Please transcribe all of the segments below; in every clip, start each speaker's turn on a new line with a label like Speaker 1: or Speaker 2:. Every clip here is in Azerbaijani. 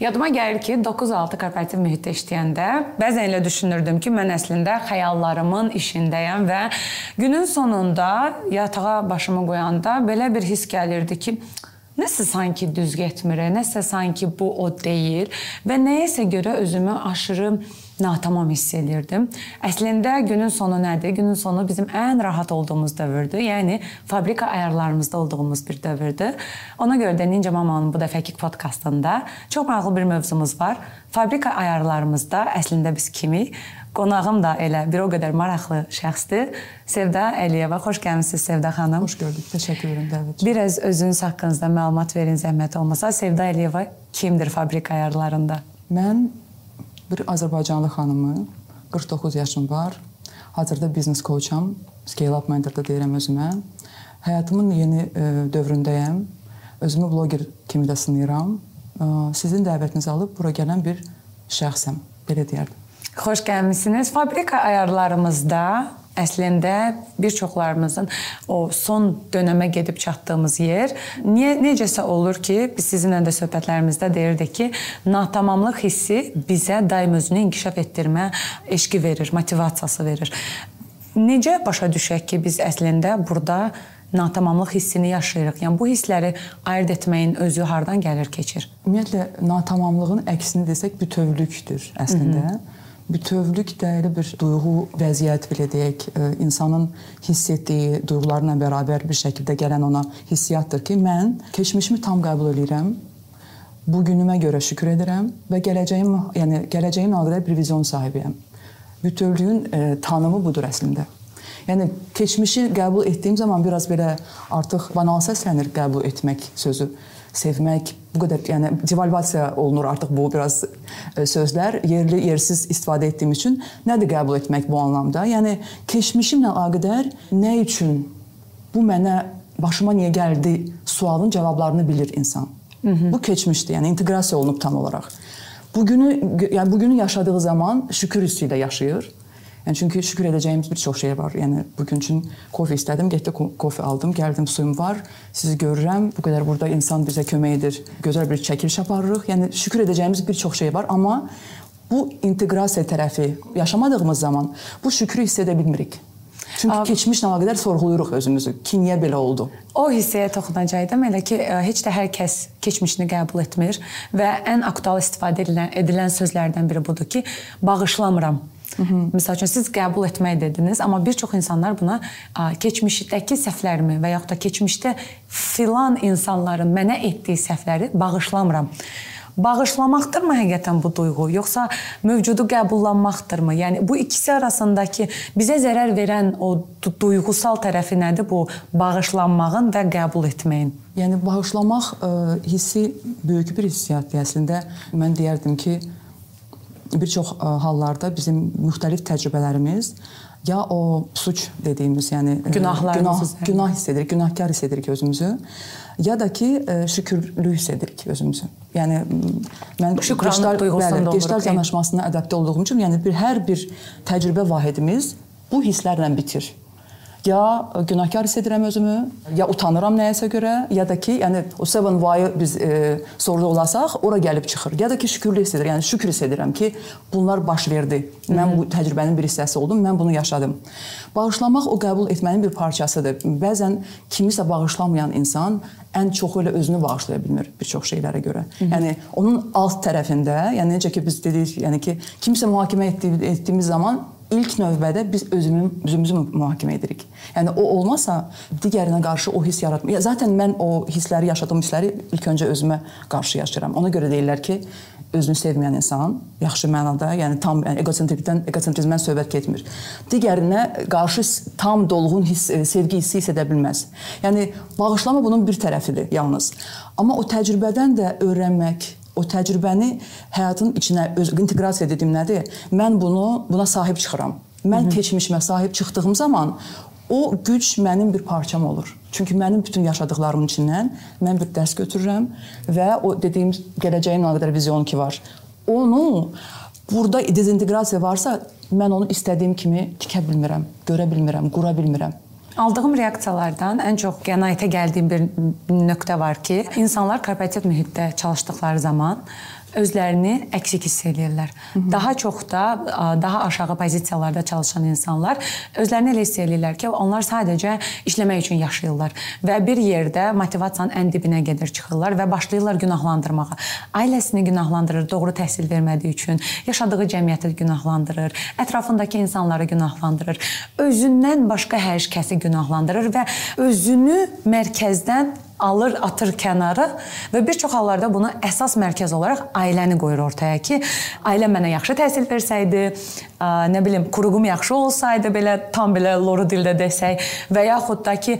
Speaker 1: Yadıma gəlir ki, 9-6 korporativ mühitdə işləyəndə bəzən elə düşünürdüm ki, mən əslində xəyallarımın işindəyəm və günün sonunda yatağa başımı qoyanda belə bir hiss gəlirdi ki, Nəsə sanki düz getmir, nəsə sanki bu o deyil və nəyəsə görə özümü aşırı natamam hiss edirdim. Əslində günün sonu nədir? Günün sonu bizim ən rahat olduğumuz dövrdür. Yəni fabrika ayarlarımızda olduğumuz bir dövrdür. Ona görə də Ninja Mamanın bu dəfəki podkastında çox maraqlı bir mövzumuz var. Fabrika ayarlarımızda əslində biz kimik? Qonağım da elə bir o qədər maraqlı şəxsdir. Sevda Əliyeva, xoş gəlmisiniz Sevda xanım.
Speaker 2: Xoş gördük. Təşəkkür edirəm dəvət üçün.
Speaker 1: Biraz özünüz haqqınızda məlumat verin zəhmət olmasa. Sevda Əliyeva kimdir fabrika ayarlarında?
Speaker 2: Mən bir Azərbaycanlı xanımı, 49 yaşım var. Hazırda biznes coacham, scale up mentor da deyirəm özümə. Həyatımın yeni ə, dövründəyəm. Özümü bloger kimi də sınayıram. Ə, sizin dəvətinizi alıb bura gələn bir şəxsəm, belə deyərdim.
Speaker 1: Xoş gəlmisiniz. Fabrika ayarlarımızda əslində bir çoxlarımızın o son dönəmə gedib çatdığımız yer niyə necəsə olur ki, biz sizinlə də söhbətlərimizdə deyirdik ki, natamamlıq hissi bizə daim özünü inkişaf etdirmə eşqi verir, motivasiyası verir. Necə başa düşək ki, biz əslində burada natamamlıq hissini yaşayırıq. Yəni bu hissləri ayırd etməyin özü hardan gəlir, keçir?
Speaker 2: Ümumiyyətlə natamamlığın əksini desək bütövlükdür əslində. Hı -hı. Bütövlük də elə bir duyğu, vəziyyət belə deyək, insanın hiss etdiyi duyğularla bərabər bir şəkildə gələn ona hissiyatdır ki, mən keçmişimi tam qəbul edirəm. Bu günümə görə şükür edirəm və gələcəyim, yəni gələcəyimlə əlaqədar bir vizyon sahibiyəm. Bütövlüyün e, tanımı budur əslində. Yəni keçmişi qəbul etdiyim zaman biraz belə artıq banal səslənir qəbul etmək sözü sevmək, bu qədər yəni devalvasiya olunur artıq bu biraz e, sözlər yerli, yersiz istifadə etdiyim üçün nədir qəbul etmək bu anlamda? Yəni keçmişimlə əlaqədar nə üçün bu mənə başıma niyə gəldi sualın cavablarını bilir insan. Hı -hı. Bu keçmişdir, yəni inteqrasiya olunub tam olaraq. Bugünü yəni bugünü yaşadığı zaman şükür hissi ilə yaşayır. Yəni çünki şükür edəcəyimiz bir çox şey var. Yəni bu gün üçün kofe istədim, getdim kofe aldım, gəldim suyum var. Sizi görürəm. Bu qədər burada insan bizə kömək edir. Gözəl bir çəkiliş aparırıq. Yəni şükür edəcəyimiz bir çox şey var, amma bu inteqrasiya tərəfi yaşamadığımız zaman bu şükrü hiss edə bilmirik. Çünki Ab keçmişlə əlaqədar sorğuluyuruq özümüzü. Ki niyə belə oldu?
Speaker 1: O hissəyə toxunacaqdım. Elə ki e, heç də hər kəs keçmişini qəbul etmir və ən aktual istifadə edilən, edilən sözlərdən biri budur ki, bağışlamıram. -hı. Məsəl üçün siz qəbul etmək dediniz, amma bir çox insanlar buna keçmişdəki səhvlərimi və yaxud da keçmişdə filan insanların mənə etdiyi səhvləri bağışlamıram. Bağışlamaqdırmı həqiqətən bu duyğu, yoxsa mövcudu qəbullanmaqdırmı? Yəni bu ikisi arasındakı bizə zərər verən o duyğusal tərəfi nədir bu bağışlanmağın və qəbul etməyin?
Speaker 2: Yəni bağışlamaq ə, hissi böyük bir hissiyatdır əslində. Mən deyərdim ki, bir çox e, hallarda bizim müxtəlif təcrübələrimiz ya o suç dediyimiz, yəni
Speaker 1: e, günahlarımız,
Speaker 2: günah, günah hiss edirik, günahkar hiss edirik özümüzü, ya da ki e, şükürlü hiss edirik özümüzü. Yəni mən
Speaker 1: şükranlıq duyğusunda
Speaker 2: Geçdar yanaşmasına adaptə olduğum üçün, yəni bir hər bir təcrübə vahidimiz bu hisslərlə bitir ya günahkar hiss edirəm özümü, ya utanıram nəyəsə görə, ya da ki, yəni o seven why biz e, soruda olasaq, ora gəlib çıxır. Ya da ki, şükürlü hiss edirəm, yəni şükür hiss edirəm ki, bunlar baş verdi. Mən bu təcrübənin bir hissəsi oldum, mən bunu yaşadım. Bağışlamaq o qəbul etmənin bir parçasıdır. Bəzən kimisə bağışlamayan insan ən çoxu elə özünü bağışlaya bilmir bir çox şeylərə görə. Hı -hı. Yəni onun alt tərəfində, yəni necə ki biz dedik, yəni ki kimsə mühakimə etdiyi, etdiyimiz zaman ilk növbədə biz özümü, özümüzü mühakimə edirik. Yəni o olmasa digərinə qarşı o hiss yaratmır. Ya zaten mən o hissləri yaşadığım hissləri ilk öncə özümə qarşı yaşayıram. Ona görə deyirlər ki, özünü sevməyən insan yaxşı mənada, yəni tam yəni egosentrikdən, egosentrizmdən söhbət getmir. Digərinə qarşı tam dolğun hiss, e, sevgi hissi hiss edə bilməz. Yəni bağışlama bunun bir tərəfidir yalnız. Amma o təcrübədən də öyrənmək, o təcrübəni həyatın içinə öz inteqrasiya dediyim nədir? Mən bunu buna sahib çıxıram. Mən Hı -hı. keçmişimə sahib çıxdığım zaman o güc mənim bir parçam olur. Çünki mənim bütün yaşadıklarımın içindən mən bir dərs götürürəm və o dediyim gələcəyimlə əlaqədar vizyon ki var. Onu burada dezinteqrasiya varsa mən onu istədiyim kimi tikə bilmirəm, görə bilmirəm, qura bilmirəm.
Speaker 1: Aldığım reaksiyalardan ən çox qənaətə gəldiyim bir nöqtə var ki, insanlar korporativ mühitdə çalışdıkları zaman özlərini əksik hiss edirlər. Daha çox da daha aşağı pozisiyalarda çalışan insanlar özlərini elə hiss edirlər ki, onlar sadəcə işləmək üçün yaşayırlar və bir yerdə motivasiyanın ən dibinə gedir çıxırlar və başlayırlar günahlandırmağa. Ailəsini günahlandırır, doğru təhsil vermədiyi üçün, yaşadığı cəmiyyəti günahlandırır, ətrafındakı insanları günahlandırır, özündən başqa hər kəsi günahlandırır və özünü mərkəzdən alır, atır kənara və bir çox hallarda bunu əsas mərkəz olaraq ailəni qoyur ortaya ki, ailəm mənə yaxşı təhsil versəydi, nə bilim, quruğum yaxşı olsaydı belə tam belə loru dildə desək və yaxud da ki,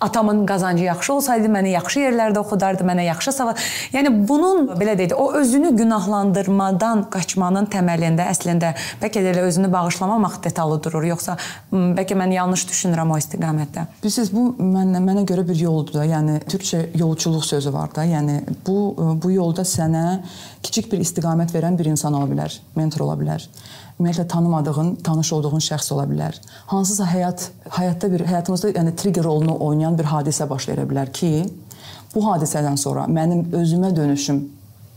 Speaker 1: atamın qazancı yaxşı olsaydı məni yaxşı yerlərdə oxudardı, mənə yaxşı savad. Yəni bunun belə deyək, o özünü günahlandırmadan qaçmanın təməlində əslində bəlkə də elə özünü bağışlamamaq detalı durur, yoxsa bəlkə mən yanlış düşünürəm o istiqamətdə.
Speaker 2: Bilirsiniz, bu mənə mənə görə bir yoldur da. Yəni türkcə yolçuluq sözü var da. Yəni bu bu yolda sənə kiçik bir istiqamət verən bir insan ola bilər, mentor ola bilər ümumiyyətlə tanımadığın, tanış olduğun şəxs ola bilər. Hansısa həyat həyatda bir həyatımızda yəni trigger rolunu oynayan bir hadisə baş verə bilər ki, bu hadisədən sonra mənim özümə dönüşüm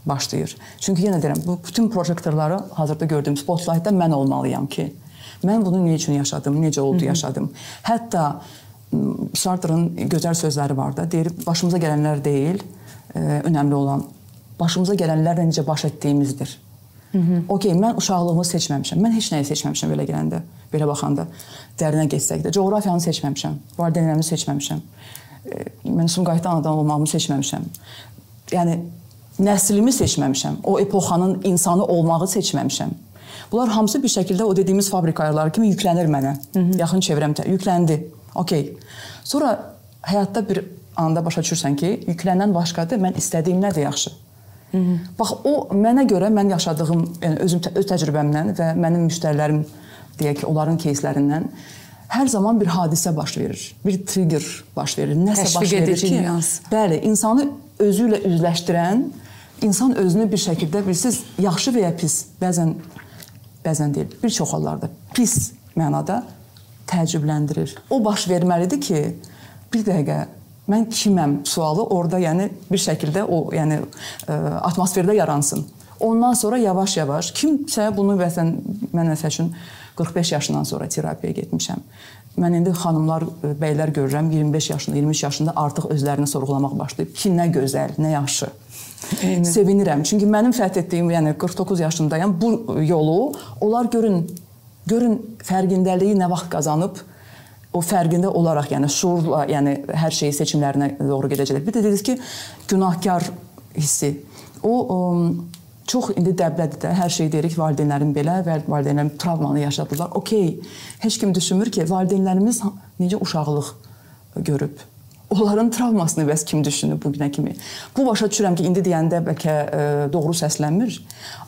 Speaker 2: başlayır. Çünki yenə deyirəm, bu bütün projektorları hazırda gördüyüm spotlightda mən olmalıyam ki, mən bunu nə üçün yaşadım, necə oldu yaşadım. Hətta Sartre'ın gözəl sözləri var da, deyir, başımıza gələnlər deyil, ə, önəmli olan başımıza gələnlərlə necə baş etdiyimizdir. Okay, mən uşaqlığımı seçməmişəm. Mən heç nəyi seçməmişəm belə gələndə, belə baxanda. Dərinə getsək də, coğrafiyanı seçməmişəm. Valideynlərimi seçməmişəm. Mən Sumqayıtda anadan olmağımı seçməmişəm. Yəni nəslimi seçməmişəm. O epoxanın insanı olmağı seçməmişəm. Bunlar hamısı bir şəkildə o dediyimiz fabrika ayarları kimi yüklənir mənə. Hı -hı. Yaxın çevrəmdə yükləndi. Okay. Sonra həyatda bir anda başa düşürsən ki, yüklənən başqadır, mən istədiyim nədir yaxşı? Hı -hı. Bax o mənə görə mən yaşadığım, yəni özüm öz təcrübəmdən və mənim müştərilərim deyək ki, onların кейslərindən hər zaman bir hadisə baş verir. Bir trigger baş verir. Nəsə
Speaker 1: Təşviq
Speaker 2: baş verir
Speaker 1: ki, nüans.
Speaker 2: bəli, insanı özü ilə üzləşdirən, insan özünü bir şəkildə bilirsiniz, yaxşı və ya pis, bəzən bəzən deyil, bir çox hallarda pis mənada təəccübləndirir. O baş verməlidir ki, bir dəqiqə mən kiməm sualı orada yəni bir şəkildə o yəni ə, atmosferdə yaransın. Ondan sonra yavaş-yavaş kimsə bunu məsələn mən məsəl üçün 45 yaşından sonra terapiyaya getmişəm. Mən indi xanımlar, bəylər görürəm 25 yaşında, 23 yaşında artıq özlərini sorğulamaq başlayıb ki, nə gözəl, nə yaxşı. Eyni. Sevinirəm. Çünki mənim fəth etdiyim, yəni 49 yaşındayam. Bu yolu onlar görün, görün fərqindəliyi nə vaxt qazanıb o fərqində olaraq, yəni şuurla, yəni hər şeyi seçimlərinə doğru gedəcəklər. Bir də dediniz ki, günahkar hissi. O, o çox indi dəblədir də. Hər şey deyirik valideynlərin belə və valideynlərin travmanı yaşadılar. Okay. Heç kim düşünmür ki, valideynlərimiz necə uşaqlıq görüb. Onların travmasını bəs kim düşünüb bu günə kimi? Bu başa düşürəm ki, indi deyəndə bəlkə ə, doğru səslənmir.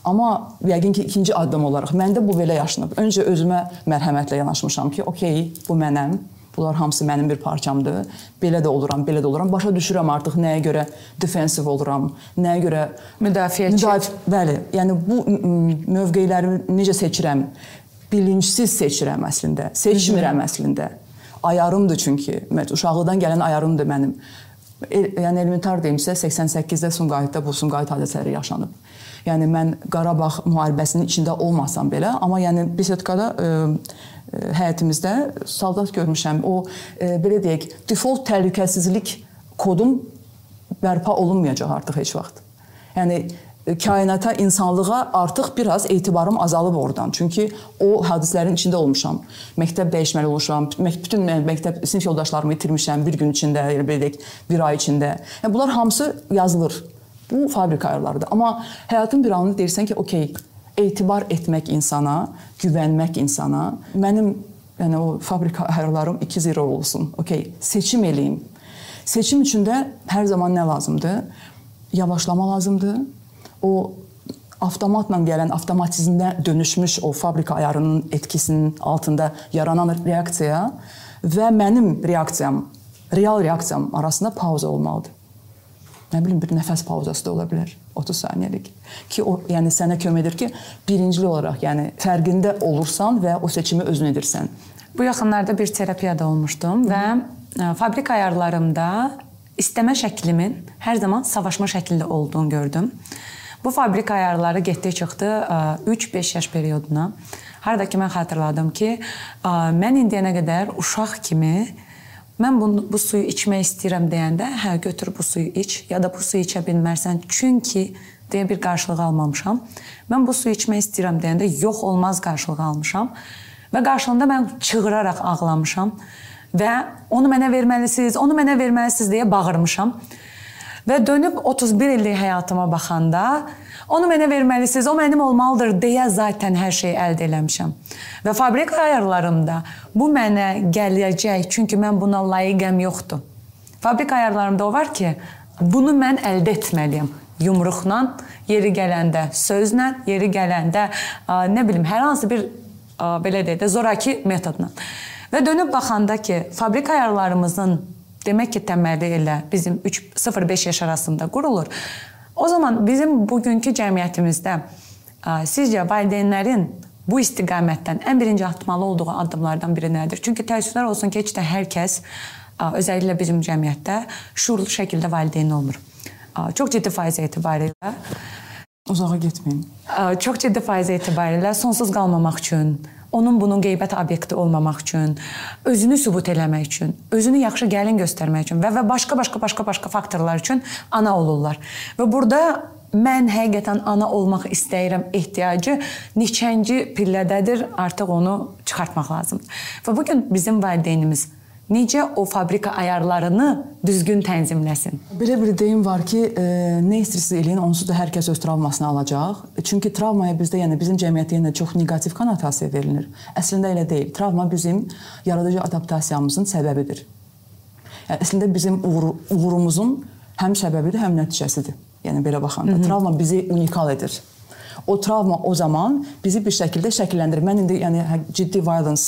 Speaker 2: Amma yəqin ki, ikinci addım olaraq məndə bu belə yaşanıb. Öncə özümə mərhəmətlə yanaşmışam ki, okey, bu mənəm. Bunlar hamısı mənim bir parçamdır. Belə də oluram, belə də oluram. Başa düşürəm artıq nəyə görə defensiv oluram, nəyə görə
Speaker 1: müdafiəçi.
Speaker 2: Müdafi bəli. Yəni bu mövqelərimi necə seçirəm? Bilinçsiz seçirəm əslində. Seçmirəm əslində ayarımdır çünki. Uşaqlıqdan gələn ayarımdır mənim. El, yəni elementar deyimsə 88-də Sumqayıtda bu Sumqayıt hadisələri yaşanıb. Yəni mən Qarabağ müharibəsinin içində olmasam belə, amma yəni Besetkada ə, ə, həyətimizdə soldat görmüşəm. O ə, belə deyək, default təhlükəsizlik kodum bərpa olunmayacaq artıq heç vaxt. Yəni kainata, insanlığa artıq biraz etibarım azalıb oradan. Çünki o hadisələrin içində olmuşam. Məktəb dəyişməli olmuşam. Bütün məktəb sinif yoldaşlarımı itirmişəm bir gün içində, elə belə deyək, bir ay içində. Yəni bunlar hamısı yazılır. Bu fabrika ayarlarıdır. Amma həyatın bir anında deyirsən ki, okey, etibar etmək insana, güvənmək insana, mənim yəni o fabrika ayarlarım 2-0 olsun. Okey, seçim eləyim. Seçim üçün də hər zaman nə lazımdır? Yavaşlama lazımdır o avtomatla gələn, avtomatizmdə dönüşmüş o fabrika ayarının etkisinin altında yaranan reaksiya və mənim reaksiyam, real reaksiyam arasında pauza olmalıdır. Nə bilim bir nəfəs pauzası da ola bilər 30 saniyəlik. Ki o yəni sənə kömək edir ki, birincili olaraq, yəni fərqində olursan və o seçimi özün edirsən.
Speaker 1: Bu yaxınlarda bir terapiyada olmuşdum Hı. və e, fabrika ayarlarımda istəmə şəklimin hər zaman savaşma şəklində olduğunu gördüm. Bu fabrika ayarları getdi çıxdı 3-5 yaş perioduna. Harda ki mən xatırladım ki, mən indiyənə qədər uşaq kimi mən bu, bu suyu içmək istəyirəm deyəndə, hə götür bu suyu iç ya da bu suyu içə bilmərsən çünki deyə bir qarşılıq almamışam. Mən bu suyu içmək istəyirəm deyəndə yox olmaz qarşılığı almışam və qarşılığında mən çığıraraq ağlamışam və onu mənə verməlisiniz, onu mənə verməlisiniz deyə bağırmışam. Və dönüb 31 illik həyatıma baxanda onu mənə verməlisiniz, o mənim olmalıdır deyə zaten hər şeyi əldə eləmişəm. Və fabrika ayarlarımda bu mənə gələcək, çünki mən buna layiqəm yoxdur. Fabrika ayarlarımda o var ki, bunu mən əldə etməliyəm. Yumruqla, yeri gələndə sözlə, yeri gələndə nə bilim hər hansı bir belə deyək də zoraki metodla. Və dönüb baxanda ki, fabrika ayarlarımızın demək ki, təməli elə bizim 3-0-5 yaş arasında qurulur. O zaman bizim bugünkü cəmiyyətimizdə sizcə valideynlərin bu istiqamətdən ən birinci atmalı olduğu addımlardan biri nədir? Çünki təəssüflər olsun ki, heç də hər kəs özəlliklə bizim cəmiyyətdə şuurlu şəkildə valideyn olmur. Çox ciddi faiz etibarilə
Speaker 2: uzağa getməyin.
Speaker 1: Çox ciddi faiz etibarilə sonsuz qalmamaq üçün onun bunun qeybət obyekti olmamaq üçün, özünü sübut eləmək üçün, özünü yaxşı gəlin göstərmək üçün və və başqa başqa başqa başqa faktorlar üçün ana olurlar. Və burada mən həqiqətən ana olmaq istəyirəm ehtiyacı neçənci pillədədir, artıq onu çıxartmaq lazımdır. Və bu gün bizim valideynimiz necə o fabrika ayarlarını düzgün tənzimləsin.
Speaker 2: Belə bir deyim var ki, e, nə istəyirsiz eləyin, onsuz da hər kəs öz travmasını alacaq. Çünki travmaya bizdə, yəni bizim cəmiyyətdə yenə çox neqativ konotasiya verilir. Əslində elə deyil. Travma bizim yaradıcı adaptasiyamızın səbəbidir. Yəni əslində bizim uğur, uğurumuzun həm səbəbidir, həm nəticəsidir. Yəni belə baxanda Hı -hı. travma bizi unikal edir. O travma o zaman bizi bir şəkildə şəkilləndirir. Mən indi yəni ciddi violence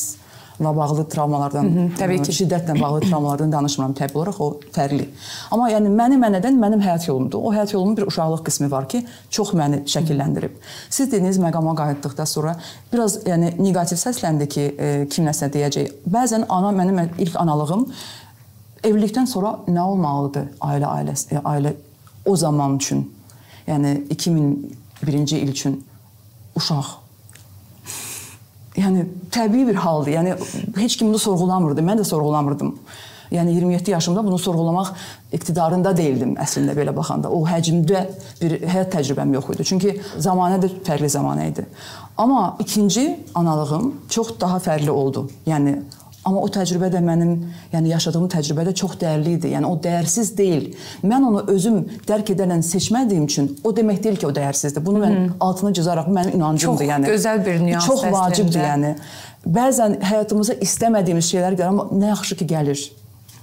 Speaker 2: la bağlı travmalardan, Hı -hı, təbii ki, şiddətlə bağlı travmalardan danışmıram təbii olaraq, o fərqli. Amma yəni məni mənədən mənim həyat yolumdur. O həyat yolumun bir uşaqlıq qismi var ki, çox məni şəkilləndirib. Siz dediniz məqama qayıtdıqdan sonra biraz yəni neqativ səsləndi ki, e, kim nəsə deyəcək. Bəzən ana mənim ilk analığım evlilikdən sonra nə olmalıdır ailə ailəsi, e, ailə o zaman üçün. Yəni 2001-ci il üçün uşaq yəni təbii bir haldır. Yəni heç kim bunu sorğulamırdı. Mən də sorğulamırdım. Yəni 27 yaşımda bunu sorğulamaq iqtidarında deyildim əslində belə baxanda. O həcmdə bir həyat təcrübəm yox idi. Çünki zamanə də fərqli zamanə idi. Amma ikinci analığım çox daha fərqli oldu. Yəni Amma o təcrübə də mənim, yəni yaşadığım təcrübə də çox dəyərli idi. Yəni o dəyərsiz deyil. Mən onu özüm dərk edərək seçmədiyim üçün o demək deyil ki, o dəyərsizdir. Bunu mən Hı -hı. altını cızaraq mənim inancımdır,
Speaker 1: çox
Speaker 2: yəni.
Speaker 1: Çox gözəl bir nüans.
Speaker 2: Çox vacibdir, yəni. Bəzən həyatımıza istəmədiyimiz şeylər gəlir, amma nə yaxşı ki gəlir.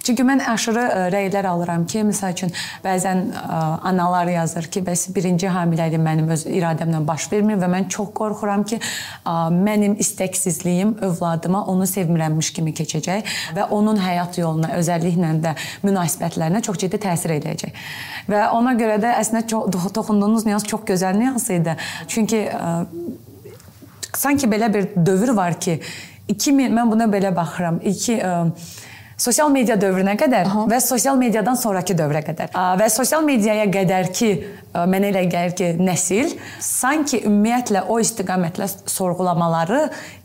Speaker 1: Çünki mən aşırı e, rəylər alıram ki, məsəl üçün bəzən ə, e, analar yazır ki, bəs birinci hamiləliyim mənim öz iradəmlə baş vermir və mən çox qorxuram ki, ə, mənim istəksizliyim övladıma onu sevmirəmmiş kimi keçəcək və onun həyat yoluna, özəlliklə də münasibətlərinə çox ciddi təsir edəcək. Və ona görə də əslində çox toxunduğunuz nüans çox gözəl nüans idi. Çünki ə, sanki belə bir dövr var ki, 2000 mən buna belə baxıram. 2 sosial media dövrünə qədər Aha. və sosial mediadan sonrakı dövrə qədər və sosial mediaya qədərki mənə elə gəlir ki, nəsil sanki ümumiyyətlə o istiqamətlə sorğulamaları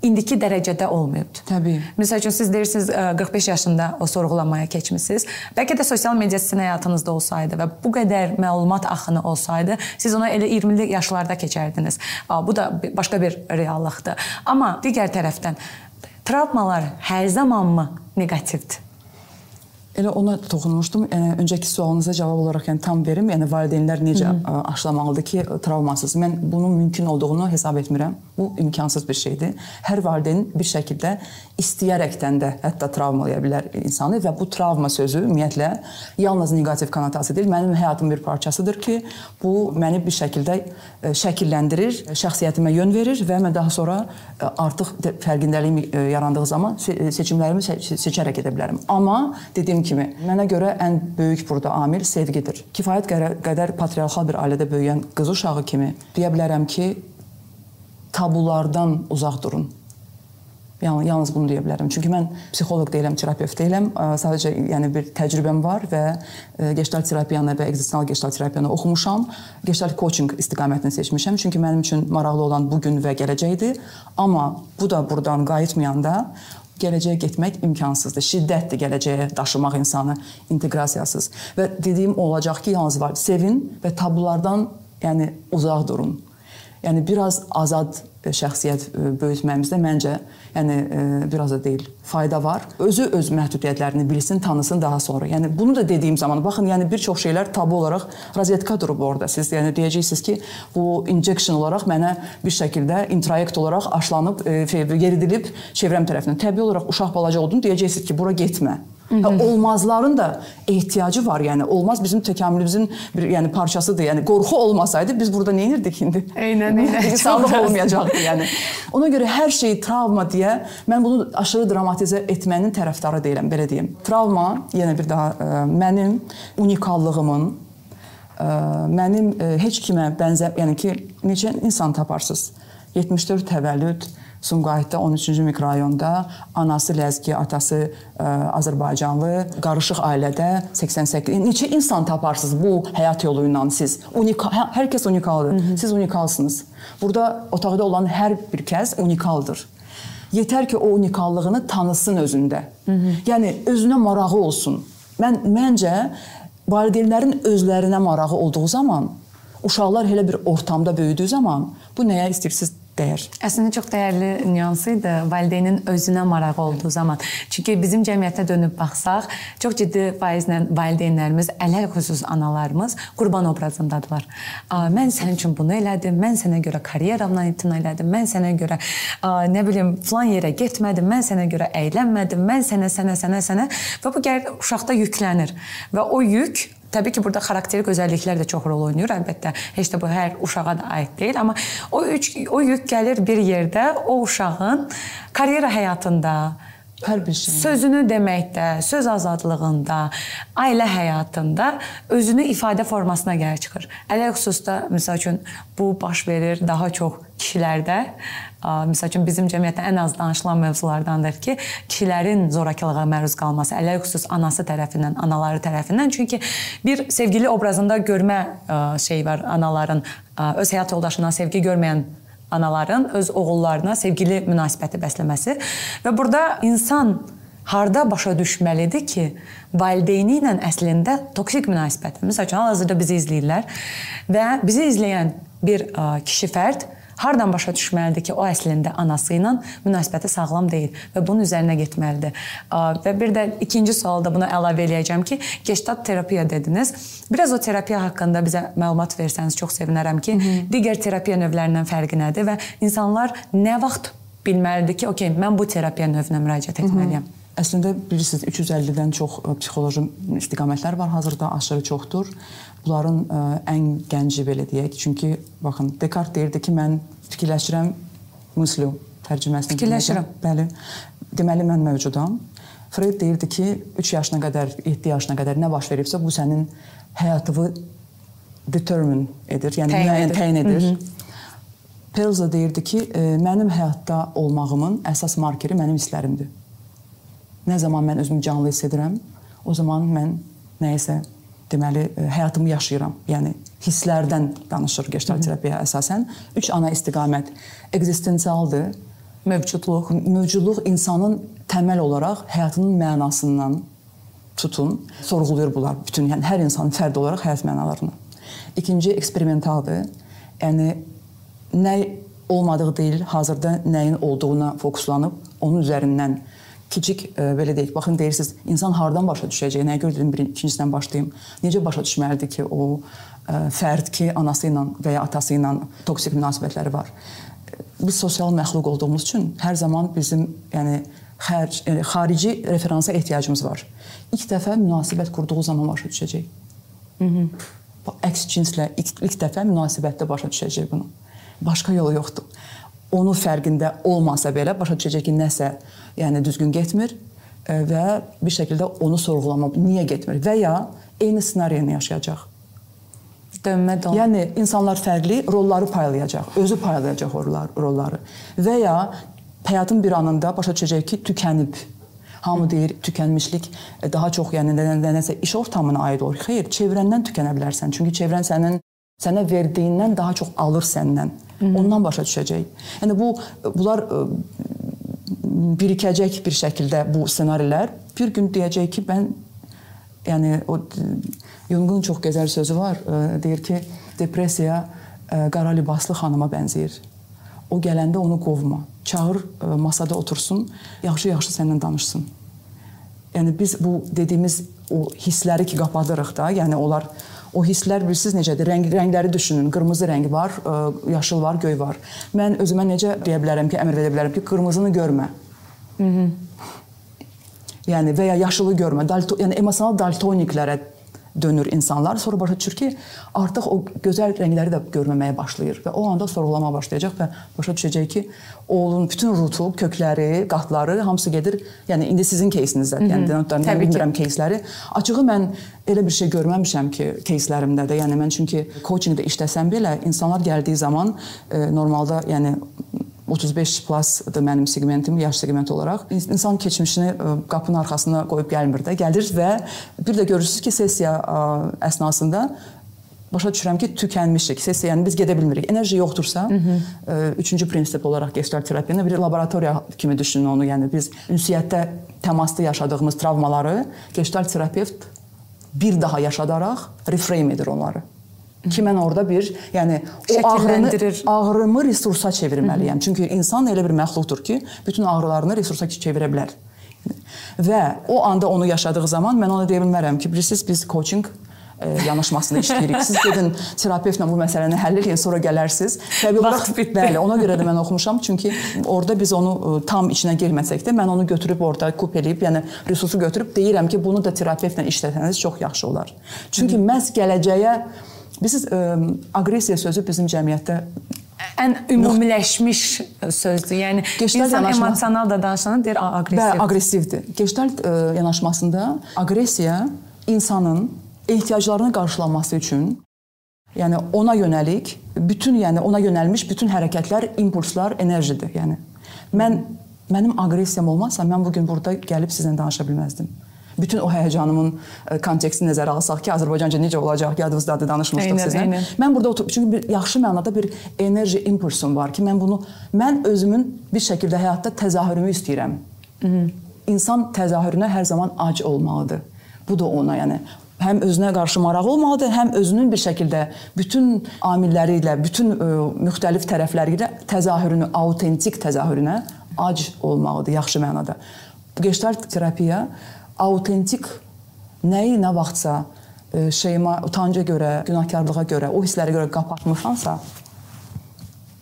Speaker 1: indiki dərəcədə olmayıb.
Speaker 2: Təbii.
Speaker 1: Məsəl üçün siz deyirsiniz 45 yaşında o sorğulamaya keçmisiniz. Bəlkə də sosial media sizin həyatınızda olsaydı və bu qədər məlumat axını olsaydı, siz ona elə 20-li yaşlarda keçərdiniz. Bu da başqa bir reallıqdır. Amma digər tərəfdən travmalar hər zamanmı neqativdir?
Speaker 2: Elə ona toxunmuşdum. Yəni öncəki sualınıza cavab olaraq yəni tam verim. Yəni valideynlər necə Hı -hı. aşılamalıdır ki, travmasız. Mən bunun mümkün olduğunu hesab etmirəm. Bu imkansız bir şeydir. Hər valideyn bir şəkildə istəyərəkdən də hətta travmalaya bilər insanı və bu travma sözü ümumiyyətlə yalnız neqativ konotasiya deyil, mənim həyatımın bir parçasıdır ki, bu məni bir şəkildə şəkilləndirir, şəxsiyyətimə yön verir və mən daha sonra artıq fərqindəliyim yarandığı zaman seçimlərimi seçərək edə bilərəm. Amma dediyim kimi, mənə görə ən böyük burada amil sevgidir. Kifayət qədər patriarxal bir ailədə böyüyən qız uşağı kimi deyə bilərəm ki, tabulardan uzaq durun. Yəni yalnız bunu deyə bilərəm. Çünki mən psixoloq deyiləm, terapevt deyiləm. Sadəcə yəni bir təcrübəm var və gestalt terapiyanı və ekzistensial gestalt terapiyanı oxumuşam. Gestalt coaching istiqamətini seçmişəm. Çünki mənim üçün maraqlı olan bu gün və gələcəkdir. Amma bu da burdan qayıtmayanda gələcəyə getmək imkansızdır. Şiddətli gələcəyə daşımaq insanı inteqrasiyasız. Və dediyim olacaq ki, yalnız var sevin və tabulardan yəni uzaq durun. Yəni biraz azad şəxsiyyət e, böyütməyimizdə məncə yəni e, biraz da deyil, fayda var. Özü öz məhdudiyyətlərini bilsin, tanısın daha sonra. Yəni bunu da dediyim zaman baxın, yəni bir çox şeylər tabu olaraq razvedka durub orada. Siz yəni deyəcəksiniz ki, bu injection olaraq mənə bir şəkildə introyekt olaraq aşlanıb, e, yeridilib çevrəm tərəfindən. Təbii olaraq uşaq balaca oldun, deyəcəksiniz ki, bura getmə. Olmazların da ehtiyacı var. Yəni olmaz bizim təkamülümüzün bir yəni parçasıdır. Yəni qorxu olmasaydı biz burada nə edirdik indi?
Speaker 1: Eynən, eynən.
Speaker 2: Sağlıq olmayacaqdı yəni. Ona görə hər şey travma deyə mən bunu aşırı dramatizə etmənin tərəfdarı deyiləm, belə deyim. Travma yenə bir daha ə, e, mənim unikallığımın ə, e, mənim ə, e, heç kimə bənzər, yəni ki, necə insan taparsınız? 74 təvəllüd, Sumqayıtda 13-cü mikrorayonda anası ləzgi, atası ə, e, Azərbaycanlı, qarışıq ailədə 88 neçə insan taparsınız bu həyat yolu ilə siz. Unikal hə, hər kəs unikaldır. Hı -hı. Siz unikalsınız. Burada otaqda olan hər bir kəs unikaldır. Yetər ki o unikallığını tanısın özündə. Hı -hı. Yəni özünə marağı olsun. Mən məncə valideynlərin özlərinə marağı olduğu zaman uşaqlar elə bir ortamda böyüdüyü zaman bu nəyə istəyirsiniz dəyər.
Speaker 1: Əslində çox dəyərli nüans idi valideynin özünə marağı olduğu zaman. Çünki bizim cəmiyyətə dönüb baxsaq, çox ciddi faizlə valideynlərimiz, ələl xüsus analarımız qurban obrazındadılar. Mən sənin üçün bunu elədim, mən sənə görə karyeramdan imtina elədim, mən sənə görə nə bilim falan yerə getmədim, mən sənə görə əylənmədim, mən sənə, sənə, sənə, sənə və bu gəlir uşaqda yüklənir və o yük Təbii ki, burada xarakterik özəlliklər də çox rol oynayır əlbəttə. Heç də bu hər uşağa da aid deyil, amma o üç o yük gəlir bir yerdə o uşağın karyera həyatında
Speaker 2: hər bir şey.
Speaker 1: Sözünü deməkdə, söz azadlığında, ailə həyatında özünü ifadə formasına gəlir çıxır. Ələk xüsusda məsəl üçün bu baş verir daha çox kişilərdə. Məsəl üçün bizim cəmiyyətdə ən az danışılan mövzulardandır ki, kişilərin zorakılığa məruz qalması, ələk xüsus anası tərəfindən, anaları tərəfindən. Çünki bir sevgili obrazında görmə şey var anaların öz həyat yoldaşından sevgi görməyən anaların öz oğullarına sevgili münasibəti bəsləməsi və burada insan harda başa düşməlidir ki, valideyni ilə əslində toksik münasibət. Məsələn, hal-hazırda bizi izləyirlər və bizi izləyən bir kişi fərd hardan başa düşməlidir ki, o əslində anası ilə münasibəti sağlam deyil və bunun üzərinə getməlidir. Və bir də ikinci sualda buna əlavə eləyəcəm ki, Gestalt terapiya dediniz. Biraz o terapiya haqqında bizə məlumat versəniz çox sevinərəm ki, Hı -hı. digər terapiya növlərindən fərqi nədir və insanlar nə vaxt bilməlidir ki, okey, mən bu terapiya növünə müraciət etməliyəm. Hı -hı.
Speaker 2: Əslində bilirsiniz 350-dən çox e, psixoloji istiqamətlər var. Hazırda aşırı çoxdur. Bunların ə, ən gənci belə deyək. Çünki baxın Dekart deyirdi ki, mən fikirləşirəm müslüm tərcüməsini.
Speaker 1: Fikirləşirəm.
Speaker 2: Bəli. Deməli mən mövcudam. Freud deyirdi ki, 3 yaşına qədər, 7 yaşına qədər nə baş veribsə bu sənin həyatını determine edir, yəni müəyyən təyin edir. Hı -hı. Pelza deyirdi ki, e, mənim həyatda olmağımın əsas markeri mənim hisslərimdir. Nə zaman mən özümü canlı hiss edirəm, o zaman mən nəyisə deməli e, həyatımı yaşayıram. Yəni hisslərdən danışır gestalt terapiya əsasən. 3 ana istiqamət ekzistensialdır.
Speaker 1: Mövcudluq,
Speaker 2: mövcudluq insanın təməl olaraq həyatının mənasından tutun, sorğuluyur bunlar bütün, yəni hər insanın fərdi olaraq həyat mənalarını. İkinci eksperimentaldır. Yəni nə olmadığı deyil, hazırda nəyin olduğuna fokuslanıb onun üzərindən kiçik e, belə deyək, baxın deyirsiniz, insan hardan başa düşəcək? Nəyə görə dedim bir ikincisindən başlayım. Necə başa düşməlidir ki, o e, fərd ki, anası ilə və ya atası ilə toksik münasibətləri var. Biz sosial məxluq olduğumuz üçün hər zaman bizim, yəni xərc, yəni, xarici referansa ehtiyacımız var. İlk dəfə münasibət qurduğu zaman başa düşəcək. Mhm. Əks cinslə ilk, ilk dəfə münasibətdə başa düşəcək bunu. Başqa yolu yoxdur onu fərqində olmasa belə başa düşəcək ki, nəsə yəni düzgün getmir e, və bir şəkildə onu sorğulama, niyə getmir və ya eyni ssenariyanı yaşayacaq.
Speaker 1: Dönmə don.
Speaker 2: Yəni insanlar fərqli rolları paylayacaq, özü paylayacaq rollar, rolları və ya həyatın bir anında başa düşəcək ki, tükənib. Hamı deyir tükənmişlik e, daha çox yəni nədənsə iş ortamına aid olur. Xeyr, çevrəndən tükənə bilərsən. Çünki çevrən sənin sənə verdiyindən daha çox alır səndən. Ondan başa düşəcək. Yəni bu bunlar e, birikəcək bir şəkildə bu ssenarilər bir gün deyəcək ki, mən yəni o Jungun çox gözəl sözü var. E, deyir ki, depressiya qara libaslı xanıma bənzəyir. O gələndə onu qovma. Çağır e, masada otursun, yaxşı-yaxşı səndən danışsın. Yəni biz bu dediyimiz o hissləri ki qapadırıq da, yəni onlar o hisslər bilirsiniz necədir? Rəng rəngləri düşünün. Qırmızı rəng var, e, yaşıl var, göy var. Mən özümə necə deyə bilərəm ki, əmr verə bilərəm ki, qırmızını görmə. Mhm. Yəni və ya yaşılı görmə. Dalto, yəni emosional daltoniklərə dönür insanlar. Sonra başa düşür ki, artıq o gözəl rəngləri də görməməyə başlayır və o anda sorğulamağa başlayacaq və başa düşəcək ki, onun bütün rutu, kökləri, qatları hamısı gedir. Yəni indi sizin кейsinizdə, yəni denotlarımda bilmirəm keysləri. Açığı mən elə bir şey görməmişəm ki, keyslərimdə də. Yəni mən çünki coachingdə işləsəm belə insanlar gəldiyi zaman e, normalda yəni 35 plusdır mənim seqmentim, yaş seqmenti olaraq. İnsan keçmişini qapının arxasına qoyub gəlmir də, gəlir və bir də görürsüz ki, sessiya əsnasında başa düşürəm ki, tükənmişik. Sessiya, yəni biz gedə bilmirik. Enerji yoxdursa, Hı -hı. Ə, üçüncü prinsip olaraq gestalt terapiyanı bir laboratoriya kimi düşünün onu. Yəni biz ünsiyyətdə təmasda yaşadığımız travmaları gestalt terapevt bir daha yaşadaraq reframe edir onları ki mən orada bir, yəni o ağrını ağrımı resursa çevirməliyəm. Çünki insan elə bir məxluqdur ki, bütün ağrılarını resursa çevirə bilər. Və o anda onu yaşadığı zaman mən ona deyə bilmərəm ki, bilirsiniz biz coaching e, yanaşmasında işləyirik. Siz gedin terapevtlə bu məsələni həll edin, sonra gələrsiniz. Təbii olaraq bəli, ona görə də mən oxumuşam, çünki orada biz onu ə, e, tam içinə girməsək də mən onu götürüb orada kup eləyib, yəni resursu götürüb deyirəm ki, bunu da terapevtlə işləsəniz çox yaxşı olar. Çünki məhz gələcəyə Bilirsiniz, ə, aqressiya sözü bizim cəmiyyətdə
Speaker 1: ən ümumiləşmiş sözdür. Yəni Gestalt insan yanaşma... emosional da danışanda deyir aqressiv.
Speaker 2: Bəli, aqressivdir. Gestalt ə, yanaşmasında aqressiya insanın ehtiyaclarını qarşılaması üçün yəni ona yönəlik bütün yəni ona yönəlmiş bütün hərəkətlər, impulslar enerjidir. Yəni mən mənim aqressiyam olmasa mən bu gün burada gəlib sizlə danışa bilməzdim bütün o həyəcanımın e, kontekstini nəzərə alsaq ki, Azərbaycanca necə olacaq, yadınızdadır danışmışdıq eynən, sizlə. Eynən. Mən burada oturub çünki bir yaxşı mənada bir enerji impulsum var ki, mən bunu mən özümün bir şəkildə həyatda təzahürümü istəyirəm. Hı -hı. İnsan təzahürünə hər zaman ac olmalıdır. Bu da ona, yəni həm özünə qarşı maraq olmalıdır, həm özünün bir şəkildə bütün amilləri ilə, bütün ə, e, müxtəlif tərəfləri ilə təzahürünü, autentik təzahürünə ac olmalıdır yaxşı mənada. Gestalt terapiya autentik nəyi nə vaxtsa e, şeyimə utanca görə, günahkarlığa görə, o hisslərə görə qapatmışamsa,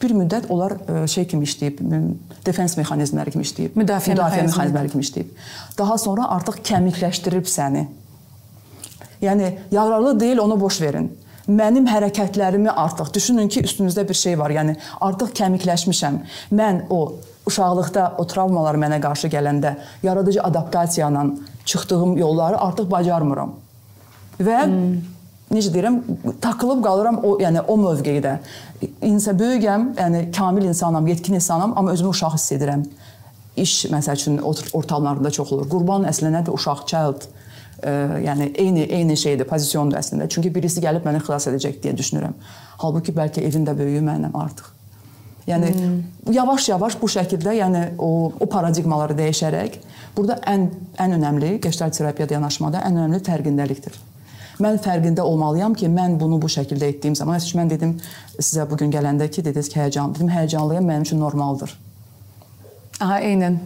Speaker 2: bir müddət onlar e, şey kimi işləyib, defens mexanizmləri kimi işləyib,
Speaker 1: müdafiə, müdafiə
Speaker 2: mexanizmləri kimi işləyib. Daha sonra artıq kəmikləşdirib səni. Yəni yararlı deyil, onu boş verin. Mənim hərəkətlərimi artıq düşünün ki, üstünüzdə bir şey var. Yəni artıq kəmikləşmişəm. Mən o uşaqlıqda o travmalar mənə qarşı gələndə yaradıcı adaptasiya ilə çıxdığım yolları artıq bacarmıram. Və hmm. necə deyirəm, takılıb qalıram o, yəni o mövqedə. İnsan böyüyəm, yəni kamil insanam, yetkin insanam, amma özümü uşaq hiss edirəm. İş məsəl üçün ortamlarında çox olur. Qurban əslində nədir? Uşaq, child. Ə, yəni eyni eyni şeydir, pozisiondur əslində. Çünki birisi gəlib məni xilas edəcək deyə düşünürəm. Halbuki bəlkə evində böyüyü məndən artıq. Yəni hmm. yavaş-yavaş bu şəkildə, yəni o o paradigmaları dəyişərək burada ən ən önəmli gestalt terapiyada yanaşmada ən önəmli fərqindəlikdir. Mən fərqində olmalıyam ki, mən bunu bu şəkildə etdiyim zaman, məsələn mən dedim sizə bu gün gələndə ki, dediniz ki, həyəcan, dedim həyəcanlıyam, mənim üçün normaldır.
Speaker 1: Aha, eynən.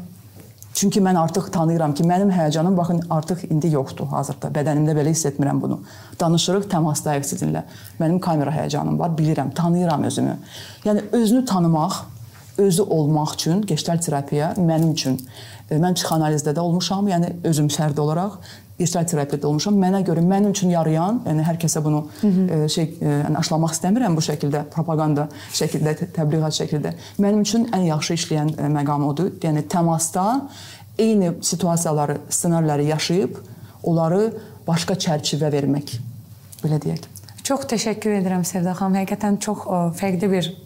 Speaker 2: Çünki mən artıq tanıyıram ki, mənim həyəcanım baxın artıq indi yoxdur hazırda. Bədənimdə belə hiss etmirəm bunu. Danışırıq, təmasdayıq sizinlə. Mənim kamera həyəcanım var, bilirəm, tanıyıram özümü. Yəni özünü tanımaq, özü olmaq üçün gestalt terapiya mənim üçün e, mən psixoanalizdə də olmuşam, yəni özüm fərdi olaraq gestalt terapiyada olmuşam. Mənə görə mənim üçün yarayan, yəni hər kəsə bunu Hı -hı. E, şey e, yəni aşılamaq istəmirəm bu şəkildə, propaganda şəkildə, təbliğat şəkildə. Mənim üçün ən yaxşı işləyən e, məqam odur. Yəni təmasda eyni situasiyaları, ssenariləri yaşayıb onları başqa çərçivə vermək. Belə deyək.
Speaker 1: Çox təşəkkür edirəm Sevda xanım. Həqiqətən çox fərqli bir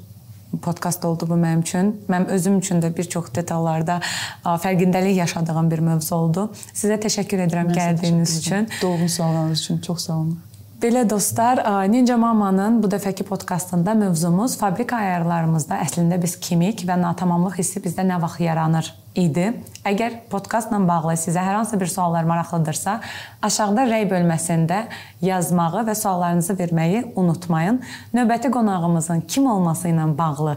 Speaker 1: podkast oldu bu mənim üçün. Mənim özüm üçün də bir çox detallarda fərqindəlik yaşadığım bir mövzu oldu. Sizə təşəkkür edirəm Mən gəldiyiniz üçün.
Speaker 2: Doğum suallarınız üçün çox sağ olun.
Speaker 1: Belə dostlar, Ninja Mamanın bu dəfəki podkastında mövzumuz fabrika ayarlarımızda əslində biz kimik və natamamlıq hissi bizdə nə vaxt yaranır idi. Əgər podkastla bağlı sizə hər hansı bir suallar maraqlıdırsa, aşağıda rəy bölməsində yazmağı və suallarınızı verməyi unutmayın. Növbəti qonağımızın kim olması ilə bağlı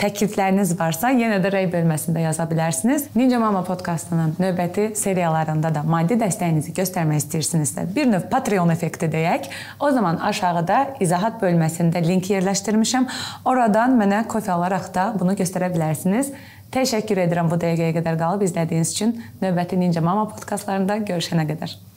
Speaker 1: təklifləriniz varsa, yenə də rəy bölməsində yaza bilərsiniz. Ninja Mama podkastının növbəti seriyalarında da maddi dəstəyinizi göstərmək istəyirsinizsə, bir növ Patreon effekti deyək. O zaman aşağıda izahat bölməsində link yerləşdirmişəm. Oradan mənə kofe alaraq da bunu göstərə bilərsiniz. Təşəkkür edirəm bu dəqiqəyə qədər qalıb izlədiyiniz üçün. Növbəti Ninja Mama podkastlarında görüşənə qədər.